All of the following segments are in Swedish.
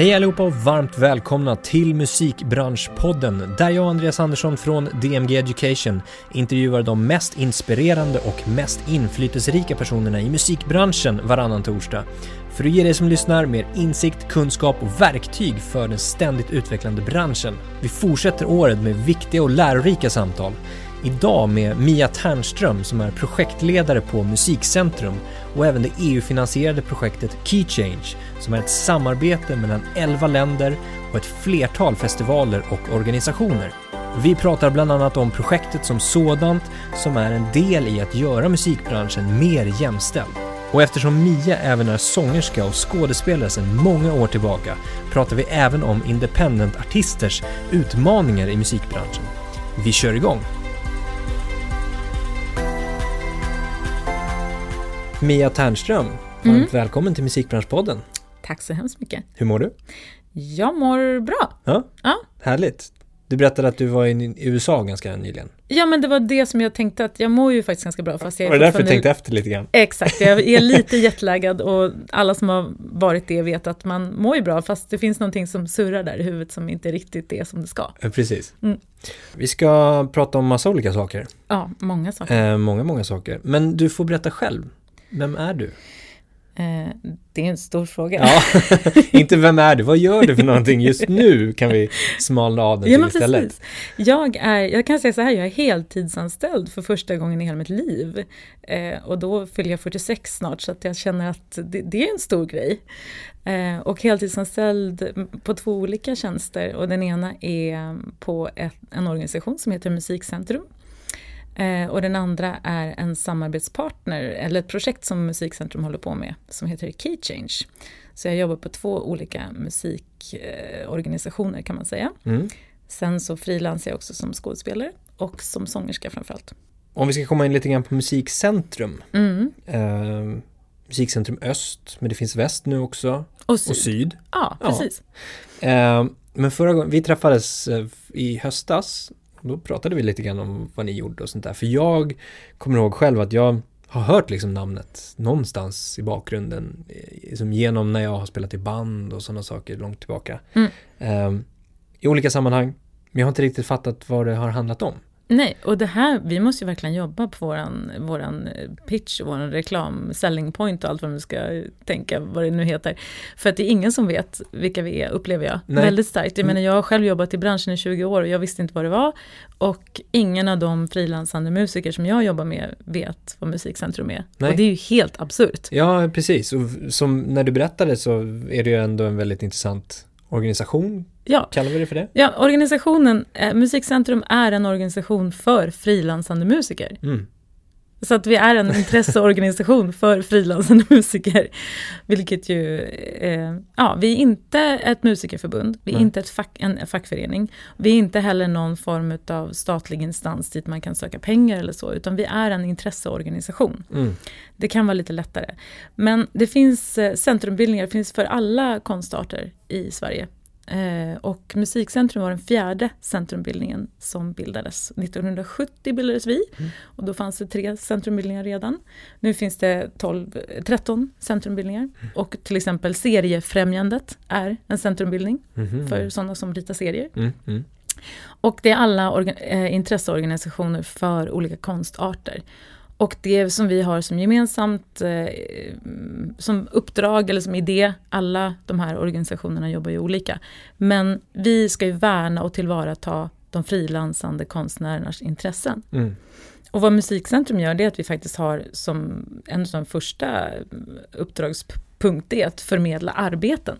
Hej allihopa och varmt välkomna till Musikbranschpodden där jag och Andreas Andersson från DMG Education intervjuar de mest inspirerande och mest inflytelserika personerna i musikbranschen varannan torsdag för att ge dig som lyssnar mer insikt, kunskap och verktyg för den ständigt utvecklande branschen. Vi fortsätter året med viktiga och lärorika samtal. Idag med Mia Ternström som är projektledare på Musikcentrum och även det EU-finansierade projektet Key Change som är ett samarbete mellan 11 länder och ett flertal festivaler och organisationer. Vi pratar bland annat om projektet som sådant som är en del i att göra musikbranschen mer jämställd. Och eftersom Mia även är sångerska och skådespelare sedan många år tillbaka pratar vi även om independent-artisters utmaningar i musikbranschen. Vi kör igång! Mia Ternström, varmt Mm. välkommen till Musikbranschpodden. Tack så hemskt mycket. Hur mår du? Jag mår bra. Ja, Ja. härligt. Du berättade att du var i USA ganska nyligen. Ja, men det var det som jag tänkte att jag mår ju faktiskt ganska bra. Fast jag Var det därför du tänkte efter lite grann? Exakt, jag är lite jetlaggad och alla som har varit det vet att man mår ju bra fast det finns någonting som surrar där i huvudet som inte riktigt är som det ska. Precis. Mm. Vi ska prata om massa olika saker. Ja, många saker. Eh, många, många saker. Men du får berätta själv. Vem är du? Eh, det är en stor fråga. Ja, inte vem är du? Vad gör du för någonting just nu? Kan vi smalna av den till Ja, men istället. precis. Jag, är, jag kan säga så här, jag är heltidsanställd för första gången i hela mitt liv. Eh, och då fyller jag 46 snart, så att jag känner att det, det är en stor grej. Eh, och heltidsanställd på två olika tjänster. Och den ena är på ett, en organisation som heter Musikcentrum. Eh, och den andra är en samarbetspartner, eller ett projekt som Musikcentrum håller på med, som heter Key Change. Så jag jobbar på två olika musikorganisationer kan man säga. Mm. Sen så frilansar jag också som skådespelare och som sångerska framförallt. Om vi ska komma in lite grann på Musikcentrum. Mm. Eh, Musikcentrum Öst, men det finns Väst nu också. Och, syd. Och Syd. Ja, Ja. precis. Eh, men förra gången, vi träffades eh, i höstas. Då pratade vi lite grann om vad ni gjorde och sånt där. För jag kommer ihåg själv att jag har hört liksom namnet någonstans i bakgrunden. eh, Som genom när jag har spelat i band och sådana saker långt tillbaka. Mm. Eh, I olika sammanhang. Men jag har inte riktigt fattat vad det har handlat om. Nej, och det här, vi måste ju verkligen jobba på våran, våran eh, pitch, våran reklam, selling point och allt vad man ska tänka, vad det nu heter. För att det är ingen som vet vilka vi är, upplever jag. Nej. Väldigt starkt. Jag Mm. menar, jag har själv jobbat i branschen i 20 år och jag visste inte vad det var. Och ingen av de frilansande musiker som jag jobbar med vet vad Musikcentrum är. Nej. Och det är ju helt absurt. Ja, precis. Och som när du berättade så är det ju ändå en väldigt intressant organisation. Ja, Kallar vi det för det? Ja, organisationen, eh, Musikcentrum är en organisation för frilansande musiker. Mm. Så att vi är en intresseorganisation för frilansande musiker. Vilket ju, eh, ja, vi är inte ett musikerförbund, vi är Nej. inte ett fack, en fackförening. Vi är inte heller någon form av statlig instans dit man kan söka pengar eller så, utan vi är en intresseorganisation. Mm. Det kan vara lite lättare. Men det finns eh, centrumbildningar, det finns för alla konstarter i Sverige. Eh, och Musikcentrum var den fjärde centrumbildningen som bildades. 1970 bildades vi Mm. och då fanns det tre centrumbildningar redan. Nu finns det 12, eh, 13 centrumbildningar och till exempel Seriefrämjandet är en centrumbildning Mhm. för sådana som ritar serier. Mm. Mm. Och det är alla orga- eh, intresseorganisationer för olika konstarter. Och det som vi har som gemensamt eh, som uppdrag eller som idé, alla de här organisationerna jobbar ju olika. Men vi ska ju värna och tillvarata de frilansande konstnärernas intressen. Mm. Och vad Musikcentrum gör det är att vi faktiskt har som en av de första uppdragspunkt är att förmedla arbeten.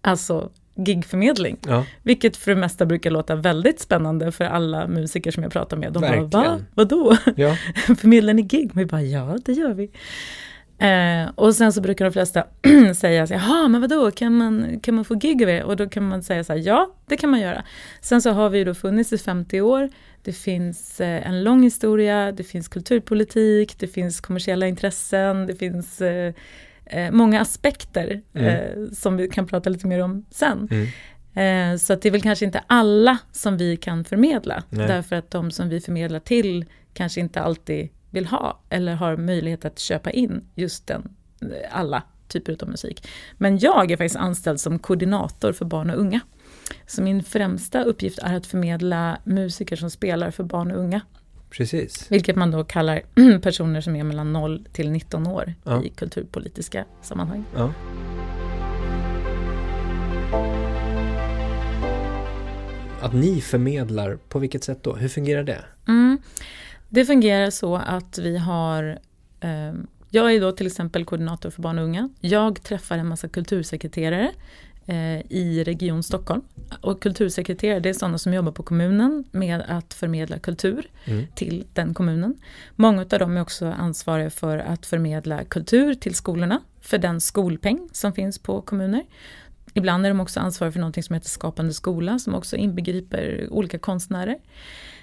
Alltså gigförmedling. Ja. Vilket för det mesta brukar låta väldigt spännande för alla musiker som jag pratar med. De Verkligen. bara, va? Vadå? ja. Förmedlar ni gig? Men vi bara, ja det gör vi. Eh, och sen så brukar de flesta säga, så jaha men vadå, kan man, kan man få gig av er? Och då kan man säga så här, ja det kan man göra. Sen så har vi ju då funnits i 50 år, det finns eh, en lång historia, det finns kulturpolitik, det finns kommersiella intressen, det finns eh, eh, många aspekter Mm. eh, som vi kan prata lite mer om sen. Mm. Eh, Så att det är väl kanske inte alla som vi kan förmedla. Nej. Därför att de som vi förmedlar till kanske inte alltid vill ha eller har möjlighet att köpa in just den, eh, alla typer av musik. Men jag är faktiskt anställd som koordinator för barn och unga. Så min främsta uppgift är att förmedla musiker som spelar för barn och unga. Precis. Vilket man då kallar personer som är mellan 0 till 19 år ja. i kulturpolitiska sammanhang. Ja. Att ni förmedlar, på vilket sätt då? Hur fungerar det? Mm. Det fungerar så att vi har eh, jag är då till exempel koordinator för barn och unga. Jag träffar en massa kultursekreterare i Region Stockholm. Och kultursekreterare det är sådana som jobbar på kommunen med att förmedla kultur mm. till den kommunen. Många av dem är också ansvariga för att förmedla kultur till skolorna för den skolpeng som finns på kommuner. Ibland är de också ansvariga för något som heter Skapande skola som också inbegriper olika konstnärer.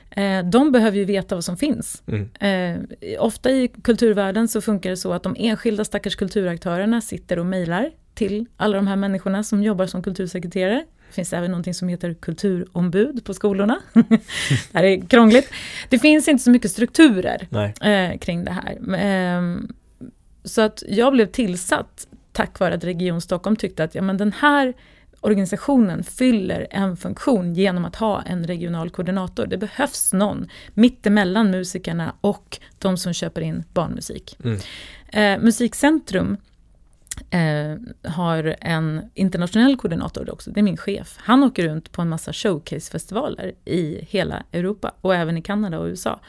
Eh, de behöver ju veta vad som finns. Mm. Eh, ofta i kulturvärlden så funkar det så att de enskilda stackars kulturaktörerna sitter och mejlar till alla de här människorna som jobbar som kultursekreterare. Det finns även något som heter kulturombud på skolorna. det här är krångligt. Det finns inte så mycket strukturer eh, kring det här. Eh, så att jag blev tillsatt tack vare att Region Stockholm tyckte att ja, men den här organisationen fyller en funktion genom att ha en regional koordinator. Det behövs någon mittemellan musikerna och de som köper in barnmusik. Mm. Eh, Musikcentrum eh, har en internationell koordinator också, det är min chef. Han åker runt på en massa showcasefestivaler i hela Europa och även i Kanada och USA.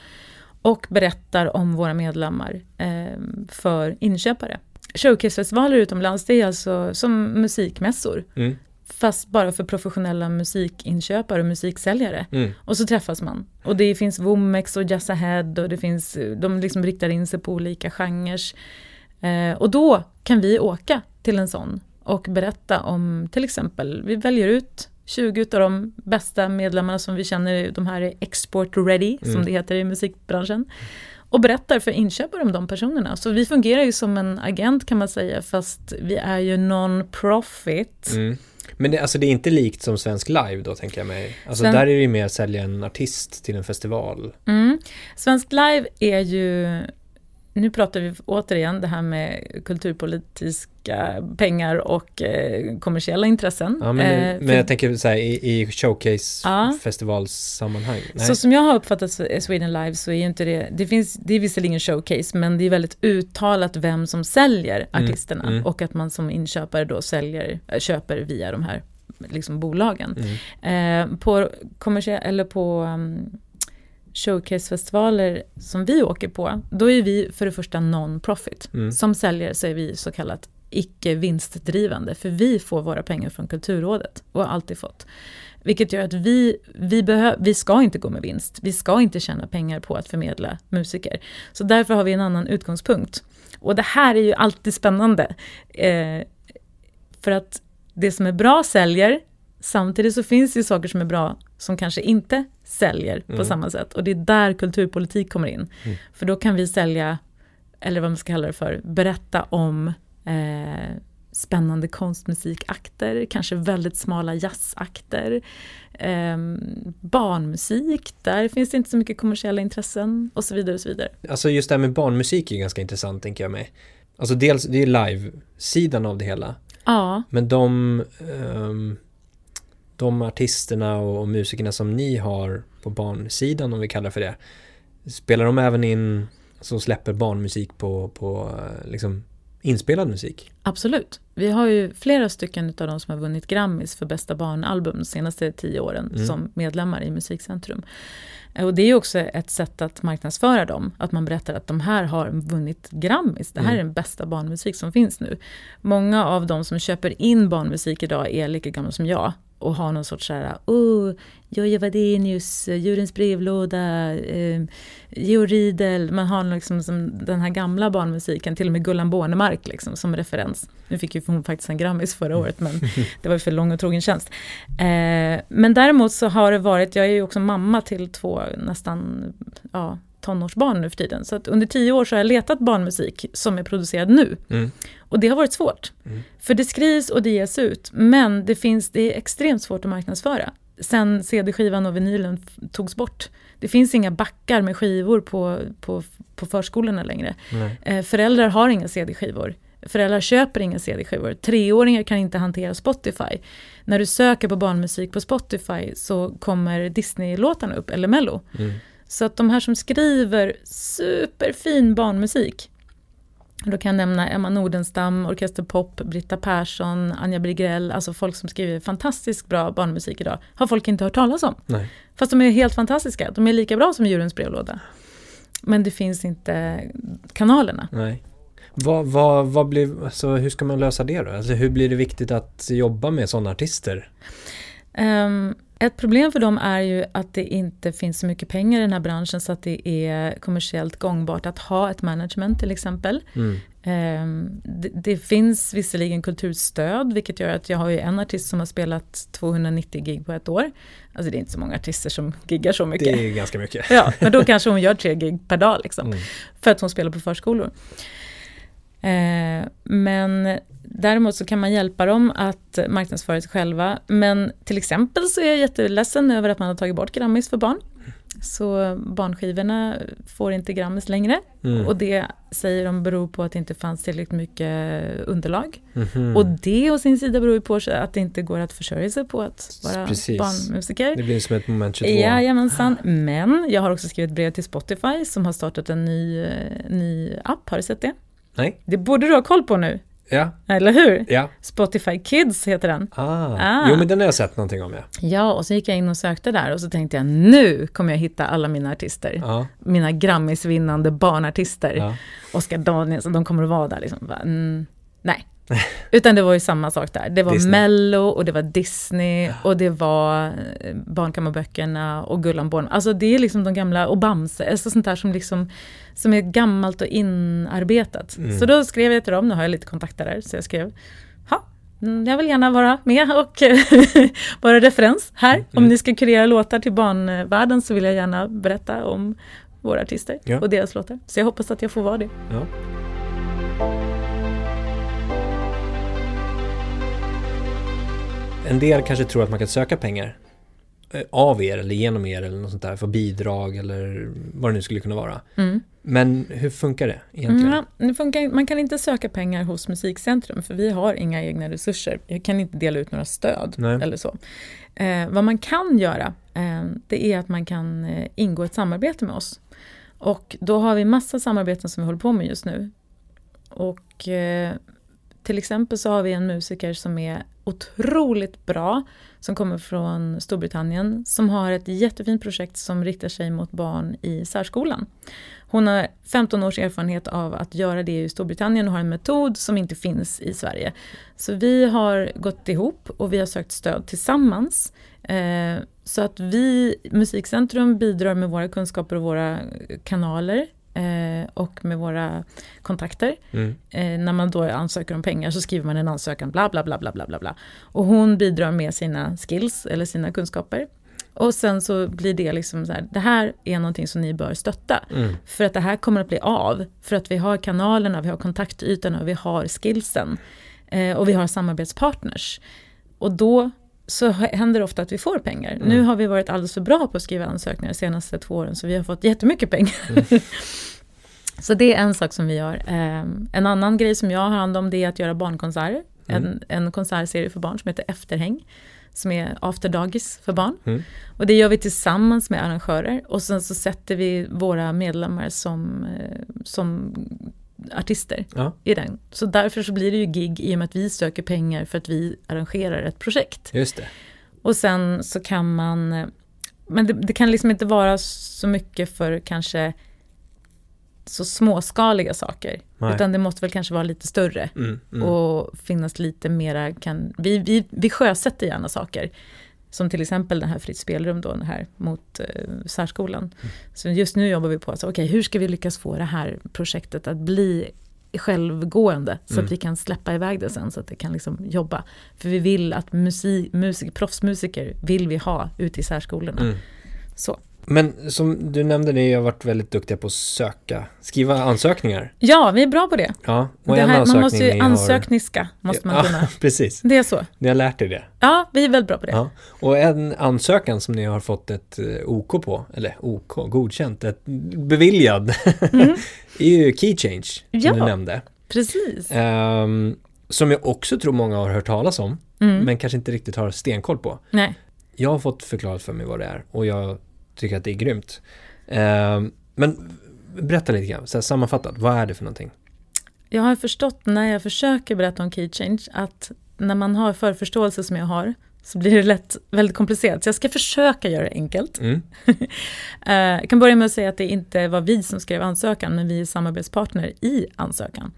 Och berättar om våra medlemmar eh, för inköpare. Showcasefestivaler utomlands, det är alltså som musikmässor. Mm. Fast bara för professionella musikinköpare och musiksäljare. Mm. Och så träffas man. Och det finns Womex och Jazz Ahead och det finns, de liksom riktar in sig på olika genrer. Eh, och då kan vi åka till en sån och berätta om till exempel, vi väljer ut 20 av de bästa medlemmarna som vi känner, de här är export ready, mm. som det heter i musikbranschen. Och berättar för inköpare om de personerna. Så vi fungerar ju som en agent kan man säga, fast vi är ju non-profit. Mm. Men det, alltså det är inte likt som Svensk Live då tänker jag mig. Alltså Sven... där är det ju mer att sälja en artist till en festival. Mm. Svensk Live är ju nu pratar vi återigen det här med kulturpolitiska pengar och eh, kommersiella intressen. Ja, men, eh, men jag tänker så här, i, i showcase-festivalssammanhang. Ja. Så som jag har uppfattat Sweden Live så är ju inte det, det finns, det är visserligen showcase, men det är väldigt uttalat vem som säljer mm, artisterna mm, mm. och att man som inköpare då säljer, eh, köper via de här liksom, bolagen. Mm. Eh, på kommersiella, eller på um, showcasefestivaler som vi åker på, då är vi för det första non-profit. Mm. Som säljare så är vi så kallat icke vinstdrivande, för vi får våra pengar från Kulturrådet och har alltid fått. Vilket gör att vi, vi, behö, vi ska inte gå med vinst. Vi ska inte tjäna pengar på att förmedla musiker. Så därför har vi en annan utgångspunkt. Och det här är ju alltid spännande. Eh, för att det som är bra säljer, samtidigt så finns det ju saker som är bra som kanske inte säljer mm. på samma sätt. Och det är där kulturpolitik kommer in. Mm. För då kan vi sälja, eller vad man ska kalla det för, berätta om eh, spännande konstmusikakter, kanske väldigt smala jazzakter. Eh, barnmusik, där finns det inte så mycket kommersiella intressen och så vidare. och så vidare. Alltså just det här med barnmusik är ganska intressant tänker jag mig. Alltså dels, det är live-sidan av det hela. Ja. Men de um, de artisterna och, musikerna som ni har på barnsidan, om vi kallar för det, spelar de även in, som släpper barnmusik på, på eh, liksom inspelad musik? Absolut. Vi har ju flera stycken av de som har vunnit Grammis för bästa barnalbum de senaste tio åren mm. som medlemmar i Musikcentrum. Och det är också ett sätt att marknadsföra dem, att man berättar att de här har vunnit Grammis, det här mm. är den bästa barnmusik som finns nu. Många av de som köper in barnmusik idag är lika gamla som jag och ha någon sorts såhär, oh, Jojje Wadenius, Djurens brevlåda, eh, Georg Riedel, man har liksom som den här gamla barnmusiken, till och med Gullan Bornemark liksom, som referens. Nu fick ju hon faktiskt en Grammis förra året, men det var ju för lång och trogen tjänst. Eh, men däremot så har det varit, jag är ju också mamma till två nästan, ja, tonårsbarn nu för tiden. Så att under tio år så har jag letat barnmusik som är producerad nu. Mm. Och det har varit svårt. Mm. För det skrivs och det ges ut, men det, finns, det är extremt svårt att marknadsföra. Sen CD-skivan och vinylen togs bort. Det finns inga backar med skivor på, på, på förskolorna längre. Eh, föräldrar har inga CD-skivor. Föräldrar köper inga CD-skivor. Treåringar kan inte hantera Spotify. När du söker på barnmusik på Spotify så kommer Disney-låtarna upp, eller Mello. Mm. Så att de här som skriver superfin barnmusik, då kan jag nämna Emma Nordenstam, Orkester Pop, Britta Persson, Anja Brigrell, alltså folk som skriver fantastiskt bra barnmusik idag, har folk inte hört talas om. Nej. Fast de är helt fantastiska, de är lika bra som Djurens brevlåda. Men det finns inte kanalerna. Nej. Vad, vad, vad blir, alltså, hur ska man lösa det då? Alltså, hur blir det viktigt att jobba med sådana artister? Um, ett problem för dem är ju att det inte finns så mycket pengar i den här branschen så att det är kommersiellt gångbart att ha ett management till exempel. Mm. Um, det, det, finns visserligen kulturstöd vilket gör att jag har ju en artist som har spelat 290 gig på ett år. Alltså det är inte så många artister som giggar så mycket. Det är ganska mycket. Ja, men då kanske hon gör tre gig per dag liksom. Mm. För att hon spelar på förskolor. Eh, men däremot så kan man hjälpa dem att marknadsföra sig själva. Men till exempel så är jag jätteledsen över att man har tagit bort Grammis för barn. Så barnskivorna får inte Grammis längre. Mm. Och det säger de beror på att det inte fanns tillräckligt mycket underlag. Mhm. Och det å sin sida beror ju på att det inte går att försörja sig på att vara Precis. barnmusiker. Det blir som ett moment 22. Jajamensan, men jag har också skrivit brev till Spotify som har startat en ny, eh, ny app, har du sett det? Nej? Det borde du ha koll på nu, Ja. eller hur? Ja. Spotify Kids heter den. Ah. Ah. Jo men den har jag sett någonting om ja. Ja, och så gick jag in och sökte där och så tänkte jag nu kommer jag hitta alla mina artister. Ja. Mina Grammisvinnande barnartister. ja. Oscar Danielsson, de kommer att vara där liksom. Mm, nej. Utan det var ju samma sak där. Det var Disney. Mello och det var Disney och det var eh, Barnkammarböckerna och Gullan Born. Alltså det är liksom de gamla, och Bamse, alltså sånt där som liksom som är gammalt och inarbetat. Mm. Så då skrev jag till dem, nu har jag lite kontakter där, så jag skrev ja, mm, jag vill gärna vara med och vara referens här. Om Mm. ni ska kurera låtar till barnvärlden så vill jag gärna berätta om våra artister Ja. och deras låtar. Så jag hoppas att jag får vara det. ja. En del kanske tror att man kan söka pengar eh, av er eller genom er eller något sånt där för bidrag eller vad det nu skulle kunna vara. Mm. Men hur funkar det egentligen? Mm, funkar, man kan inte söka pengar hos Musikcentrum för vi har inga egna resurser. Jag kan inte dela ut några stöd Nej. eller så. Eh, vad man kan göra eh, det är att man kan eh, ingå ett samarbete med oss. Och då har vi massa samarbeten som vi håller på med just nu. Och eh, till exempel så har vi en musiker som är otroligt bra som kommer från Storbritannien som har ett jättefint projekt som riktar sig mot barn i särskolan. Hon har 15 års erfarenhet av att göra det i Storbritannien och har en metod som inte finns i Sverige. Så vi har gått ihop och vi har sökt stöd tillsammans. Eh, så att vi, Musikcentrum, bidrar med våra kunskaper och våra kanaler eh, och med våra kontakter. Mm. Eh, när man då ansöker om pengar så skriver man en ansökan bla bla bla bla bla bla bla. Och hon bidrar med sina skills eller sina kunskaper. Och sen så blir det liksom så här, det här är någonting som ni bör stötta. Mm. För att det här kommer att bli av. För att vi har kanalerna, vi har kontaktytorna, vi har skillsen. Eh, och vi har samarbetspartners. Och då så händer det ofta att vi får pengar. Mm. Nu har vi varit alldeles för bra på att skriva ansökningar de senaste två åren så vi har fått jättemycket pengar. så det är en sak som vi gör. Eh, en annan grej som jag har hand om det är att göra barnkonserter. Mm. En, en konsertserie för barn som heter Efterhäng. Som är after dagis för barn. Mm. Och det gör vi tillsammans med arrangörer. Och sen så sätter vi våra medlemmar som, eh, som artister Ja. i den. Så därför så blir det ju gig i och med att vi söker pengar för att vi arrangerar ett projekt. Just det. Och sen så kan man, men det, det kan liksom inte vara så mycket för kanske så småskaliga saker. Nej. Utan det måste väl kanske vara lite större Mm. Mm. och finnas lite mera, kan, vi, vi, vi sjösätter gärna saker. Som till exempel den här Fritt spelrum då, här mot eh, särskolan. Mm. Så just nu jobbar vi på, alltså, okej hur ska vi lyckas få det här projektet att bli självgående så Mm. att vi kan släppa iväg det sen så att det kan liksom jobba. För vi vill att musik, musik, proffsmusiker vill vi ha ute i särskolorna. Mm. Så. Men som du nämnde, ni har varit väldigt duktiga på att söka, skriva ansökningar. Ja, vi är bra på det. Ja, och det en här, man måste ju ni har- ansökniska, måste man kunna. Ja, precis. Det är så. Ni har lärt er det. Ja, vi är väldigt bra på det. Ja. Och en ansökan som ni har fått ett eh, OK på, eller OK, godkänt, ett beviljad, Mm. är ju Key Change, som Ja. du nämnde. Precis. Ehm, som jag också tror många har hört talas om, Mm. men kanske inte riktigt har stenkoll på. Nej. Jag har fått förklarat för mig vad det är och jag tycker att det är grymt. Ehm, men berätta lite grann, så här, sammanfattat, vad är det för någonting? Jag har förstått när jag försöker berätta om key change att när man har förförståelse som jag har så blir det lätt väldigt komplicerat. Så jag ska försöka göra det enkelt. Mm. Eh, Jag kan börja med att säga att det inte var vi som skrev ansökan, men vi är samarbetspartner i ansökan.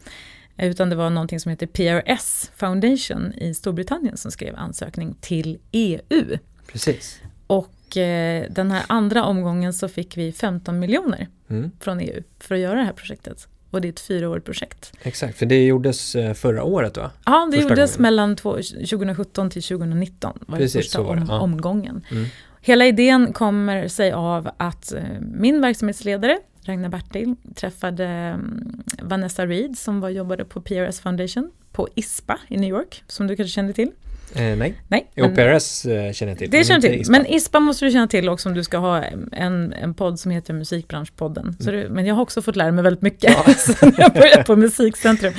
Utan det var någonting som heter PRS Foundation i Storbritannien som skrev ansökning till EU. Precis. Och eh, den här andra omgången så fick vi 15 miljoner Mm. från EU för att göra det här projektet. Och det är ett fyraårigt projekt. Exakt, för det gjordes eh, förra året va? Ja, det Första gjordes gången. mellan två- 2017 till 2019. var Precis, första var om, omgången. Mm. Hela idén kommer sig av att eh, min verksamhetsledare, Ragnar Bertil, träffade mm, Vanessa Reed som var, jobbade på PRS Foundation på ISPA i New York, som du kanske känner till. Eh, nej, Nej, jo, PRS eh, känner jag till. det känner inte till. ISPA. Men ISPA måste du känna till också om du ska ha en, en podd som heter Musikbranschpodden. Så det, men jag har också fått lära mig väldigt mycket sen jag började på Musikcentrum.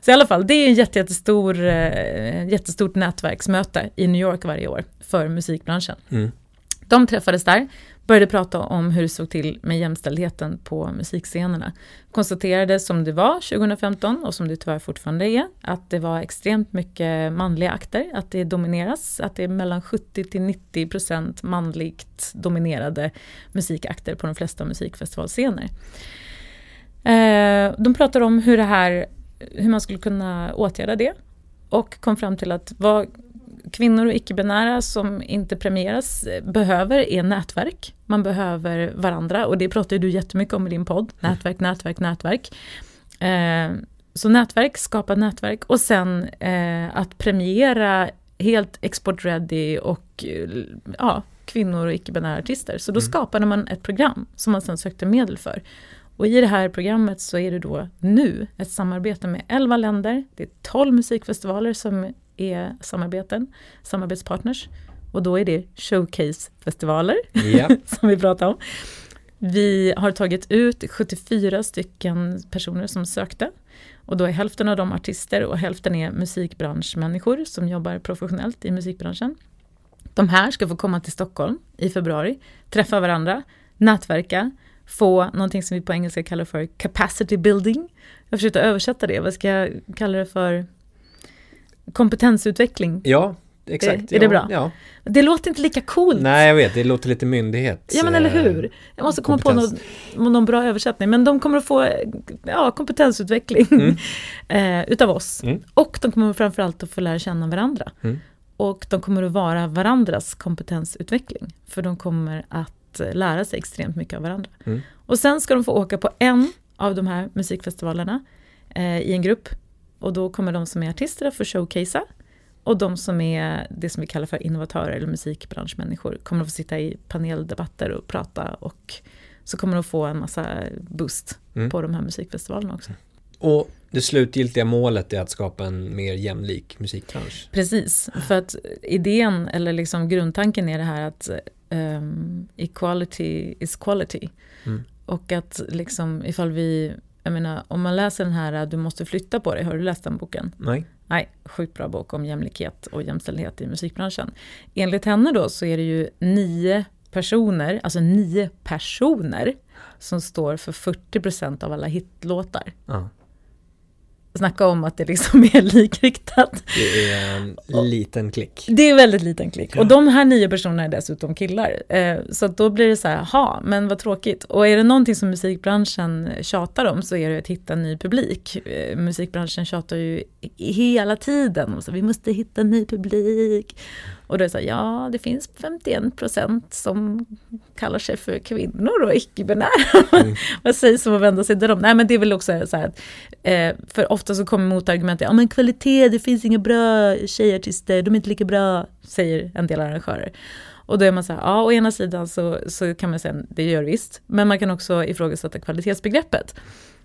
Så i alla fall, det är en jätte, jättestor, eh, jättestort nätverksmöte i New York varje år för musikbranschen. Mm. De träffades där, började prata om hur det såg till med jämställdheten på musikscenerna. Konstaterade som det var 2015 och som det tyvärr fortfarande är, att det var extremt mycket manliga akter, att det domineras, att det är mellan 70 till 90 procent manligt dominerade musikakter på de flesta musikfestivalscener. Eh, de pratade om hur det här, hur man skulle kunna åtgärda det och kom fram till att vad kvinnor och icke-binära som inte premieras eh, behöver är nätverk. Man behöver varandra och det pratar ju du jättemycket om i din podd. Nätverk, nätverk, nätverk. Eh, så nätverk, skapa nätverk och sen eh, att premiera helt export-ready och eh, ja, kvinnor och icke-binära artister. Så då Mm. skapade man ett program som man sen sökte medel för. Och i det här programmet så är det då nu ett samarbete med 11 länder. Det är 12 musikfestivaler som är samarbeten, samarbetspartners. Och då är det showcase-festivaler Ja, som vi pratade om. Vi har tagit ut 74 stycken personer som sökte. Och då är hälften av dem artister och hälften är musikbranschmänniskor som jobbar professionellt i musikbranschen. De här ska få komma till Stockholm i februari, träffa varandra, nätverka, få någonting som vi på engelska kallar för capacity building. Jag försökte översätta det, vad ska jag kalla det för? Kompetensutveckling. ja exakt. är det ja, bra? Ja. Det låter inte lika coolt. Nej, jag vet, det låter lite myndighet. Ja men eller eh, hur. Jag måste komma på kompetens. någon, någon bra översättning. Men de kommer att få ja, kompetensutveckling Mm. eh, utav oss. Mm. Och de kommer framförallt att få lära känna varandra. Mm. Och de kommer att vara varandras kompetensutveckling. För de kommer att lära sig extremt mycket av varandra. Mm. Och sen ska de få åka på en av de här musikfestivalerna eh, i en grupp. Och då kommer de som är artister att få showcasea. Och de som är det som vi kallar för innovatörer eller musikbranschmänniskor kommer att få sitta i paneldebatter och prata och så kommer de få en massa boost Mm. på de här musikfestivalerna också. Och det slutgiltiga målet är att skapa en mer jämlik musikbransch. Precis, för att idén eller liksom grundtanken är det här att ehm, equality is quality. Mm. Och att liksom ifall vi, jag menar om man läser den här Du måste flytta på dig, har du läst den boken? Nej? Nej, sjukt bra bok om jämlikhet och jämställdhet i musikbranschen. Enligt henne då så är det ju nio personer, alltså nio personer som står för 40% av alla hitlåtar. Ja. Snacka om att det liksom är likriktat. Det är en liten klick. Det är väldigt liten klick. Ja. Och de här nio personerna är dessutom killar. Eh, så då blir det så här, ha, men vad tråkigt. Och är det någonting som musikbranschen tjatar om så är det att hitta ny publik. Eh, musikbranschen tjatar ju hela tiden om så vi måste hitta ny publik. Och då är det så här, ja, det finns 51 procent som kallar sig för kvinnor och icke-binära. Mm. Vad sägs om att vända sig till dem? Nej, men det är väl också så här att, eh, för ofta så kommer motargumentet, ja men kvalitet, det finns inga bra tjejartister, de är inte lika bra, säger en del arrangörer. Och då är man så här, ja å ena sidan så, så kan man säga, det gör visst, men man kan också ifrågasätta kvalitetsbegreppet.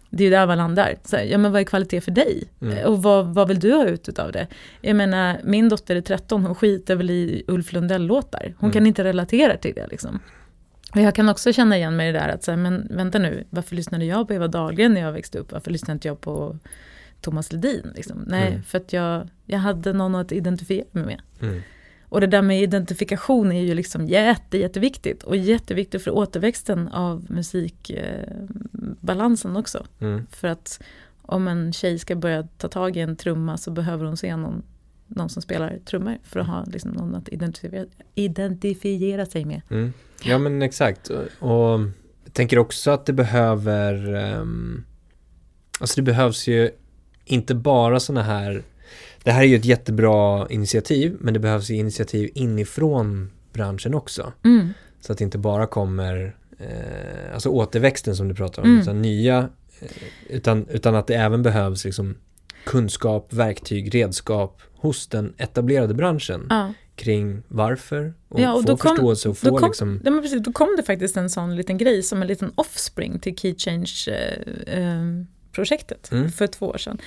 Det är ju där man landar. Så här, ja men vad är kvalitet för dig? Mm. Och vad, vad vill du ha ut av det? Jag menar, min dotter är 13, hon skiter väl i Ulf Lundell-låtar. Hon Mm. kan inte relatera till det liksom. Och jag kan också känna igen mig i det där att säga, men vänta nu, varför lyssnade jag på Eva Dahlgren när jag växte upp? Varför lyssnade inte jag på Thomas Ledin. Liksom. Nej, Mm. för att jag, jag hade någon att identifiera mig med. Och det där med identifikation är ju liksom jätte, jätteviktigt. Och jätteviktigt för återväxten av musikbalansen också. Mm. För att om en tjej ska börja ta tag i en trumma så behöver hon se någon, någon som spelar trummor för att ha liksom någon att identifiera, identifiera sig med. Mm. Ja men exakt. Och, och jag tänker också att det behöver, ehm, alltså det behövs ju inte bara sådana här, det här är ju ett jättebra initiativ, men det behövs ju initiativ inifrån branschen också. Mm. Så att det inte bara kommer, eh, alltså återväxten som du pratar om, Mm. utan nya, eh, utan, utan att det även behövs liksom kunskap, verktyg, redskap hos den etablerade branschen Ja. kring varför och, Ja, och få då kom- förståelse och då få kom- liksom Ja, men precis, då kom det faktiskt en sån liten grej som en liten offspring till Key Change-projektet Mm. för två år sedan.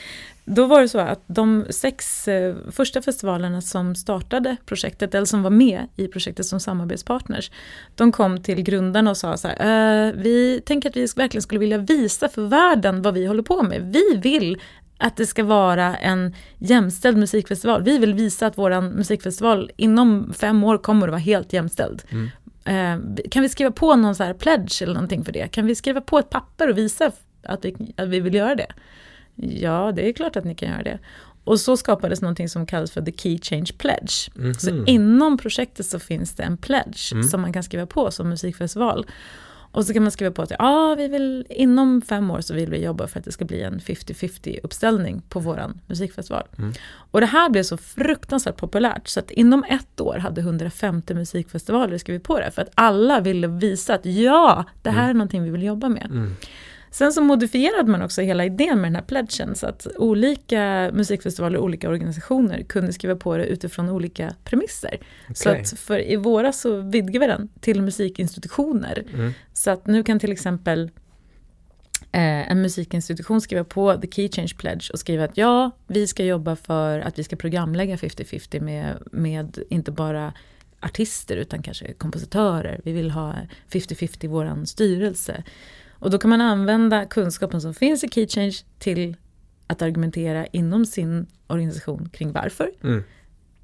Då var det så att de sex eh, första festivalerna som startade projektet, eller som var med i projektet som samarbetspartners, de kom till grundarna och sa så här, eh, vi tänker att vi verkligen skulle vilja visa för världen vad vi håller på med. Vi vill att det ska vara en jämställd musikfestival. Vi vill visa att vår musikfestival inom fem år kommer att vara helt jämställd. Mm. Eh, kan vi skriva på någon så här pledge eller någonting för det? Kan vi skriva på ett papper och visa att vi, att vi vill göra det? Ja, det är klart att ni kan göra det. Och så skapades någonting som kallas för The Key Change Pledge. Mhm. Så inom projektet så finns det en pledge Mm. som man kan skriva på som musikfestival. Och så kan man skriva på att ja, vi vill, inom fem år så vill vi jobba för att det ska bli en 50-50 uppställning på våran musikfestival. Mm. Och det här blev så fruktansvärt populärt så att inom ett år hade 150 musikfestivaler skrivit på det för att alla ville visa att ja, det här är någonting vi vill jobba med. Sen så modifierade man också hela idén med den här pledgen så att olika musikfestivaler och olika organisationer kunde skriva på det utifrån olika premisser. Så Okej. att för i våras så vidgar vi den till musikinstitutioner. Mm. Så att nu kan till exempel eh, en musikinstitution skriva på The Key Change Pledge och skriva att ja, vi ska jobba för att vi ska programlägga 50-50 med, med inte bara artister utan kanske kompositörer. Vi vill ha 50-50 i vår styrelse. Och då kan man använda kunskapen som finns i Key Change till att argumentera inom sin organisation kring varför. Mm.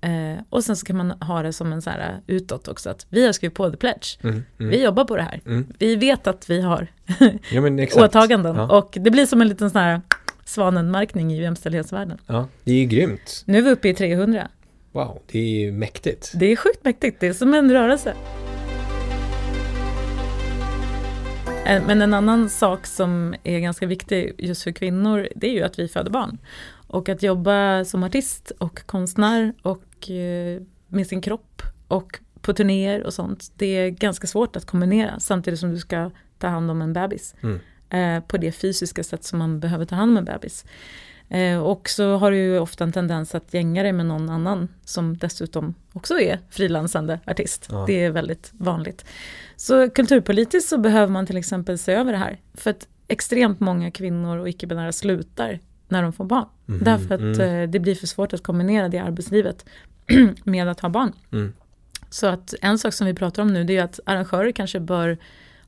Eh, och sen så kan man ha det som en så här utåt också, att vi har skrivit på The Pledge. Mm. Mm. Vi jobbar på det här. Mm. Vi vet att vi har Ja, åtaganden. Ja. Och det blir som en liten sån här svanenmarkning i jämställdhetsvärlden. ja, det är ju grymt. Nu är vi uppe i 300. Wow, det är ju mäktigt. Det är sjukt mäktigt, det är som en rörelse. Men en annan sak som är ganska viktig just för kvinnor, det är ju att vi föder barn. Och att jobba som artist och konstnär och eh, med sin kropp och på turnéer och sånt, det är ganska svårt att kombinera samtidigt som du ska ta hand om en bebis. Mm. Eh, på det fysiska sätt som man behöver ta hand om en bebis. Eh, och så har du ju ofta en tendens att gänga dig med någon annan som dessutom också är frilansande artist. Ja. Det är väldigt vanligt. Så kulturpolitiskt så behöver man till exempel se över det här. För att extremt många kvinnor och icke-binära slutar när de får barn. Mhm, Därför att mm. eh, det blir för svårt att kombinera det i arbetslivet med att ha barn. Mm. Så att en sak som vi pratar om nu det är att arrangörer kanske bör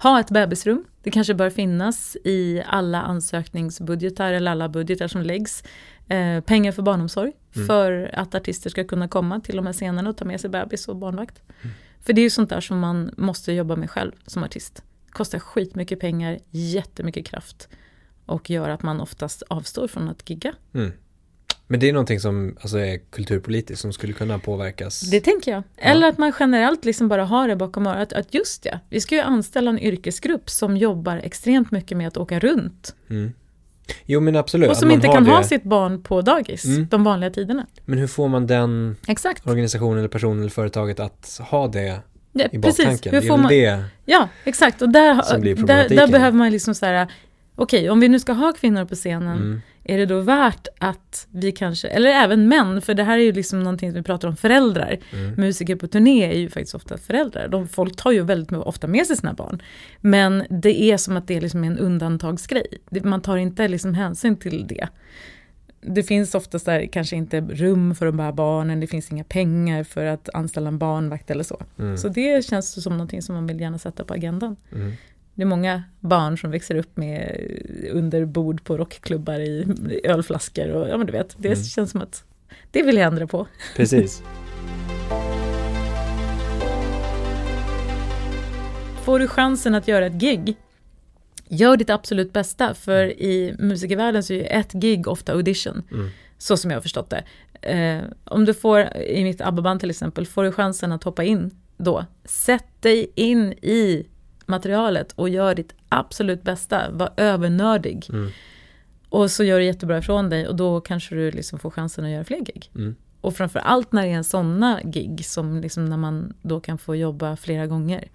ha ett bebisrum. Det kanske bör finnas i alla ansökningsbudgetar eller alla budgetar som läggs. Eh, pengar för barnomsorg Mm. för att artister ska kunna komma till de här scenerna och ta med sig bebis och barnvakt. Mm. För det är ju sånt där som man måste jobba med själv som artist. Kostar skitmycket pengar, jättemycket kraft och gör att man oftast avstår från att gigga. Mm. Men det är någonting som alltså, är kulturpolitiskt som skulle kunna påverkas. Det tänker jag. Eller att man generellt liksom bara har det bakom örat. Att just ja, vi ska ju anställa en yrkesgrupp som jobbar extremt mycket med att åka runt. Mm. Jo men absolut. Och som inte kan det. ha sitt barn på dagis Mm. de vanliga tiderna. Men hur får man den Exakt. organisationen eller personen eller företaget att ha det Ja, i precis. baktanken? Hur får man... det. Ja, exakt. Och där, där, där behöver man liksom så här, okej, om vi nu ska ha kvinnor på scenen, Mm. Är det då värt att vi kanske, eller även män, för det här är ju liksom någonting som vi pratar om föräldrar. Mm. Musiker på turné är ju faktiskt ofta föräldrar. De, folk tar ju väldigt ofta med sig sina barn. Men det är som att det är liksom en undantagsgrej. Man tar inte liksom hänsyn till det. Det finns oftast där kanske inte rum för de här barnen, det finns inga pengar för att anställa en barnvakt eller så. Mm. Så det känns som någonting som man vill gärna sätta på agendan. Mm. Det är många barn som växer upp med under bord på rockklubbar i ölflaskor och ja men du vet, det mm. känns som att det vill jag ändra på. Precis. Får du chansen att göra ett gig, gör ditt absolut bästa, för i musikervärlden så är ett gig ofta audition. Mm. Så som jag har förstått det. Eh, om du får, i mitt ABBA-band till exempel, får du chansen att hoppa in då, sätt dig in i materialet och gör ditt absolut bästa. Var övernördig. Mm. Och så gör du jättebra ifrån dig och då kanske du liksom får chansen att göra fler gig. Mm. Och framför allt när det är sådana gig som liksom när man då kan få jobba flera gånger.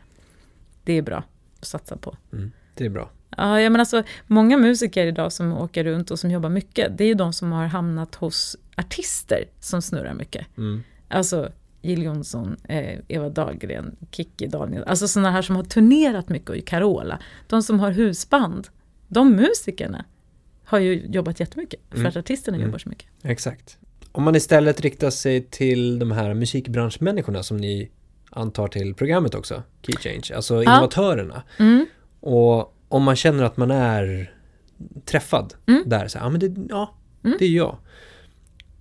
Det är bra att satsa på. Mm. Det är bra. Ja, men alltså, många musiker idag som åker runt och som jobbar mycket, det är ju de som har hamnat hos artister som snurrar mycket. Mm. Alltså Jill Johnson, eh, Eva Dahlgren, Kikki Daniel, alltså sådana här som har turnerat mycket och Carola. De som har husband, de musikerna har ju jobbat jättemycket för mm. att artisterna mm. jobbar så mycket. Exakt. Om man istället riktar sig till de här musikbranschmänniskorna som ni antar till programmet också, Key Change, alltså innovatörerna. Mm. Och om man känner att man är träffad mm. där, så här, ja men det, ja, mm. det är jag.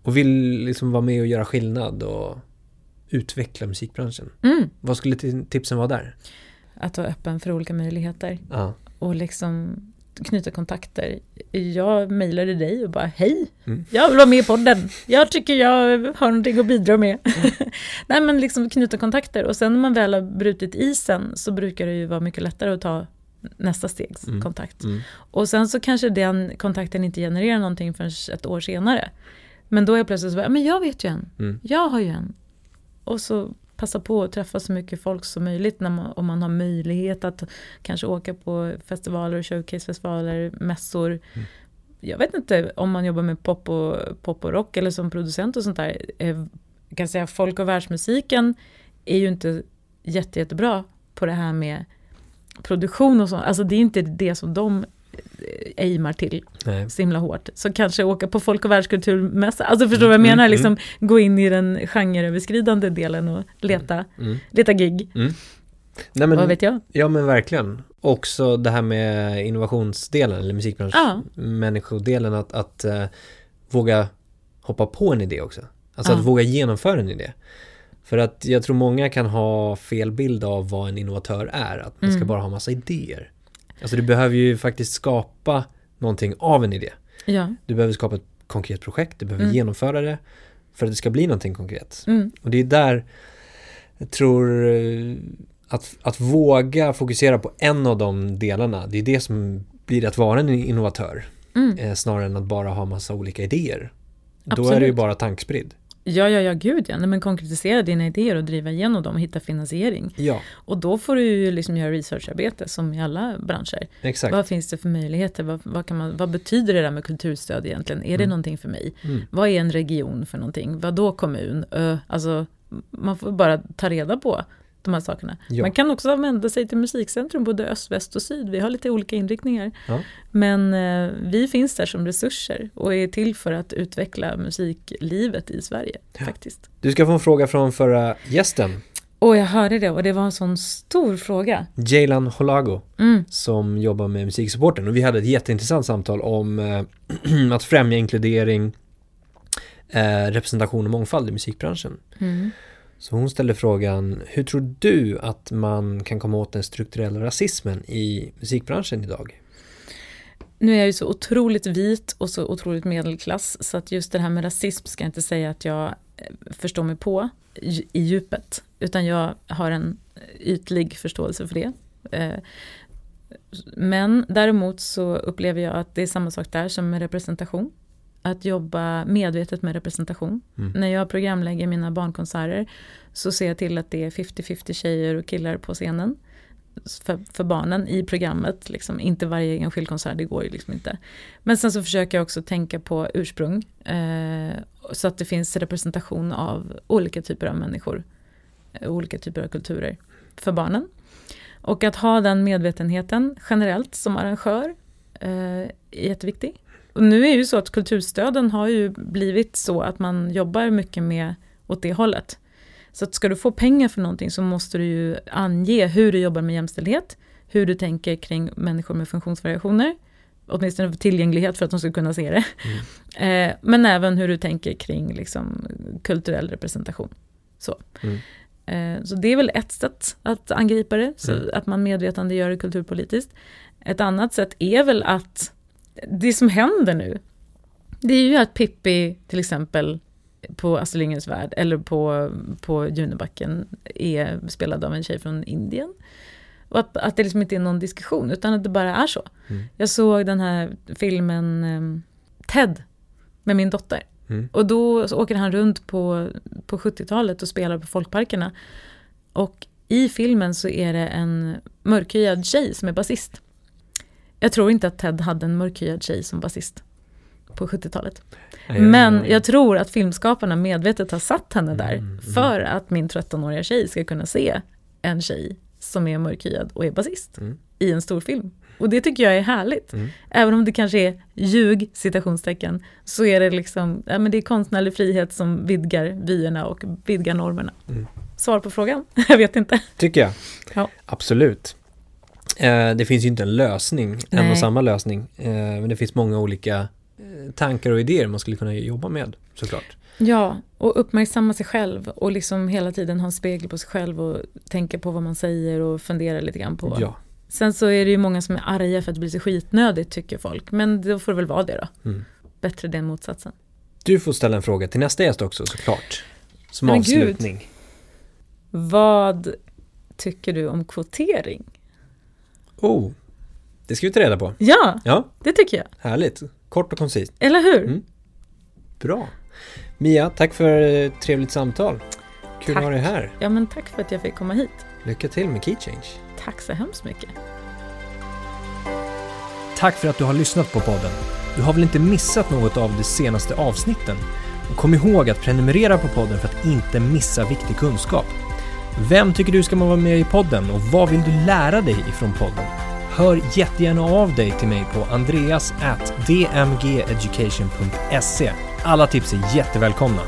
Och vill liksom vara med och göra skillnad och utveckla musikbranschen. Mm. Vad skulle tipsen vara där? Att vara öppen för olika möjligheter. Ja. Och liksom knyta kontakter. Jag mejlade dig och bara hej, mm. jag vill vara med i podden. Jag tycker jag har någonting att bidra med. Mm. Nej men liksom knyta kontakter och sen när man väl har brutit isen så brukar det ju vara mycket lättare att ta nästa stegs mm. kontakt. Mm. Och sen så kanske den kontakten inte genererar någonting förrän ett år senare. Men då är jag plötsligt så bara, men jag vet ju en. Mm. Jag har ju en. Och så passa på att träffa så mycket folk som möjligt när man, om man har möjlighet att kanske åka på festivaler showcasefestivaler, mässor. Mm. Jag vet inte om man jobbar med pop och, pop och rock eller som producent och sånt där. Eh, jag kan säga folk och världsmusiken är ju inte jätte, jättebra på det här med produktion och sånt. Alltså det är inte det som de aimar till Nej. så himla hårt. Så kanske åka på folk och världskulturmässa, alltså förstår du mm, vad jag menar? Mm, liksom mm. gå in i den genreöverskridande delen och leta, mm, mm. leta gig. Mm. Nej, men, vad vet jag? Ja men verkligen. Också det här med innovationsdelen, eller musikbranschmänniskodelen, ja. att, att uh, våga hoppa på en idé också. Alltså ja. att våga genomföra en idé. För att jag tror många kan ha fel bild av vad en innovatör är, att man ska mm. bara ha massa idéer. Alltså du behöver ju faktiskt skapa någonting av en idé. Ja. Du behöver skapa ett konkret projekt, du behöver mm. genomföra det för att det ska bli någonting konkret. Mm. Och det är där jag tror eh, att, att våga fokusera på en av de delarna, det är det som blir att vara en innovatör. Mm. Eh, snarare än att bara ha massa olika idéer. Absolut. Då är det ju bara tankspridd. Ja, ja, ja, gud ja. Nej, men konkretisera dina idéer och driva igenom dem och hitta finansiering. Ja. Och då får du ju liksom göra researcharbete som i alla branscher. Exakt. Vad finns det för möjligheter? Vad, vad, kan man, vad betyder det där med kulturstöd egentligen? Är mm. det någonting för mig? Mm. Vad är en region för någonting? Vad då kommun? Ö, alltså, man får bara ta reda på de här sakerna. Ja. Man kan också vända sig till Musikcentrum, både öst, väst och syd. Vi har lite olika inriktningar. Ja. Men eh, vi finns där som resurser och är till för att utveckla musiklivet i Sverige. Ja. faktiskt. Du ska få en fråga från förra gästen. Och jag hörde det och det var en sån stor fråga. Jaylan Holago mm. som jobbar med musiksupporten och vi hade ett jätteintressant samtal om äh, att främja inkludering, äh, representation och mångfald i musikbranschen. Mm. Så hon ställer frågan, hur tror du att man kan komma åt den strukturella rasismen i musikbranschen idag? Nu är jag ju så otroligt vit och så otroligt medelklass så att just det här med rasism ska jag inte säga att jag eh, förstår mig på i djupet. Utan jag har en eh, ytlig förståelse för det. Eh, men däremot så upplever jag att det är samma sak där som med representation att jobba medvetet med representation. Mm. När jag programlägger mina barnkonserter så ser jag till att det är 50-50 tjejer och killar på scenen. För, för, barnen i programmet, liksom. inte varje enskild konsert, det går ju liksom inte. Men sen så försöker jag också tänka på ursprung. Eh, så att det finns representation av olika typer av människor. Eh, olika typer av kulturer för barnen. Och att ha den medvetenheten generellt som arrangör eh, är jätteviktig. Och nu är det ju så att kulturstöden har ju blivit så att man jobbar mycket med åt det hållet. Så att ska du få pengar för någonting så måste du ju ange hur du jobbar med jämställdhet, hur du tänker kring människor med funktionsvariationer. Åtminstone för tillgänglighet för att de ska kunna se det. Mm. Eh, men även hur du tänker kring liksom, kulturell representation. Så. Mm. Eh, så det är väl ett sätt att angripa det, mm. att man medvetandegör det kulturpolitiskt. Ett annat sätt är väl att det som händer nu, det är ju att Pippi till exempel på Astrid Lindgrens Värld eller på, på Junibacken är spelad av en tjej från Indien. Och att, att det liksom inte är någon diskussion utan att det bara är så. Mm. Jag såg den här filmen um, Ted med min dotter. Mm. Och då åker han runt på, på 70-talet och spelar på folkparkerna. Och i filmen så är det en mörkhyad tjej som är basist. Jag tror inte att Ted hade en mörkhyad tjej som basist på 70-talet. Men jag tror att filmskaparna medvetet har satt henne där mm, mm. för att min 13-åriga tjej ska kunna se en tjej som är mörkhyad och är basist mm. i en stor film. Och det tycker jag är härligt. Mm. Även om det kanske är ljug, citationstecken, så är det liksom, ja men det är konstnärlig frihet som vidgar vyerna och vidgar normerna. Mm. Svar på frågan? jag vet inte. Tycker jag. Ja. Absolut. Eh, det finns ju inte en lösning, Nej. en och samma lösning. Eh, men det finns många olika eh, tankar och idéer man skulle kunna jobba med såklart. Ja, och uppmärksamma sig själv och liksom hela tiden ha en spegel på sig själv och tänka på vad man säger och fundera lite grann på. Ja. Sen så är det ju många som är arga för att det blir så skitnödigt tycker folk, men då får det väl vara det då. Mm. Bättre det än motsatsen. Du får ställa en fråga till nästa gäst också såklart. Som men avslutning. Gud. Vad tycker du om kvotering? Oh, det ska vi ta reda på. Ja, ja, det tycker jag. Härligt. Kort och koncist. Eller hur? Mm. Bra. Mia, tack för ett trevligt samtal. Kul tack. att ha dig här. Ja, men tack för att jag fick komma hit. Lycka till med Key Change. Tack så hemskt mycket. Tack för att du har lyssnat på podden. Du har väl inte missat något av de senaste avsnitten? Och kom ihåg att prenumerera på podden för att inte missa viktig kunskap. Vem tycker du ska vara med i podden och vad vill du lära dig ifrån podden? Hör jättegärna av dig till mig på andreas@dmgeducation.se alla tips är jättevälkomna.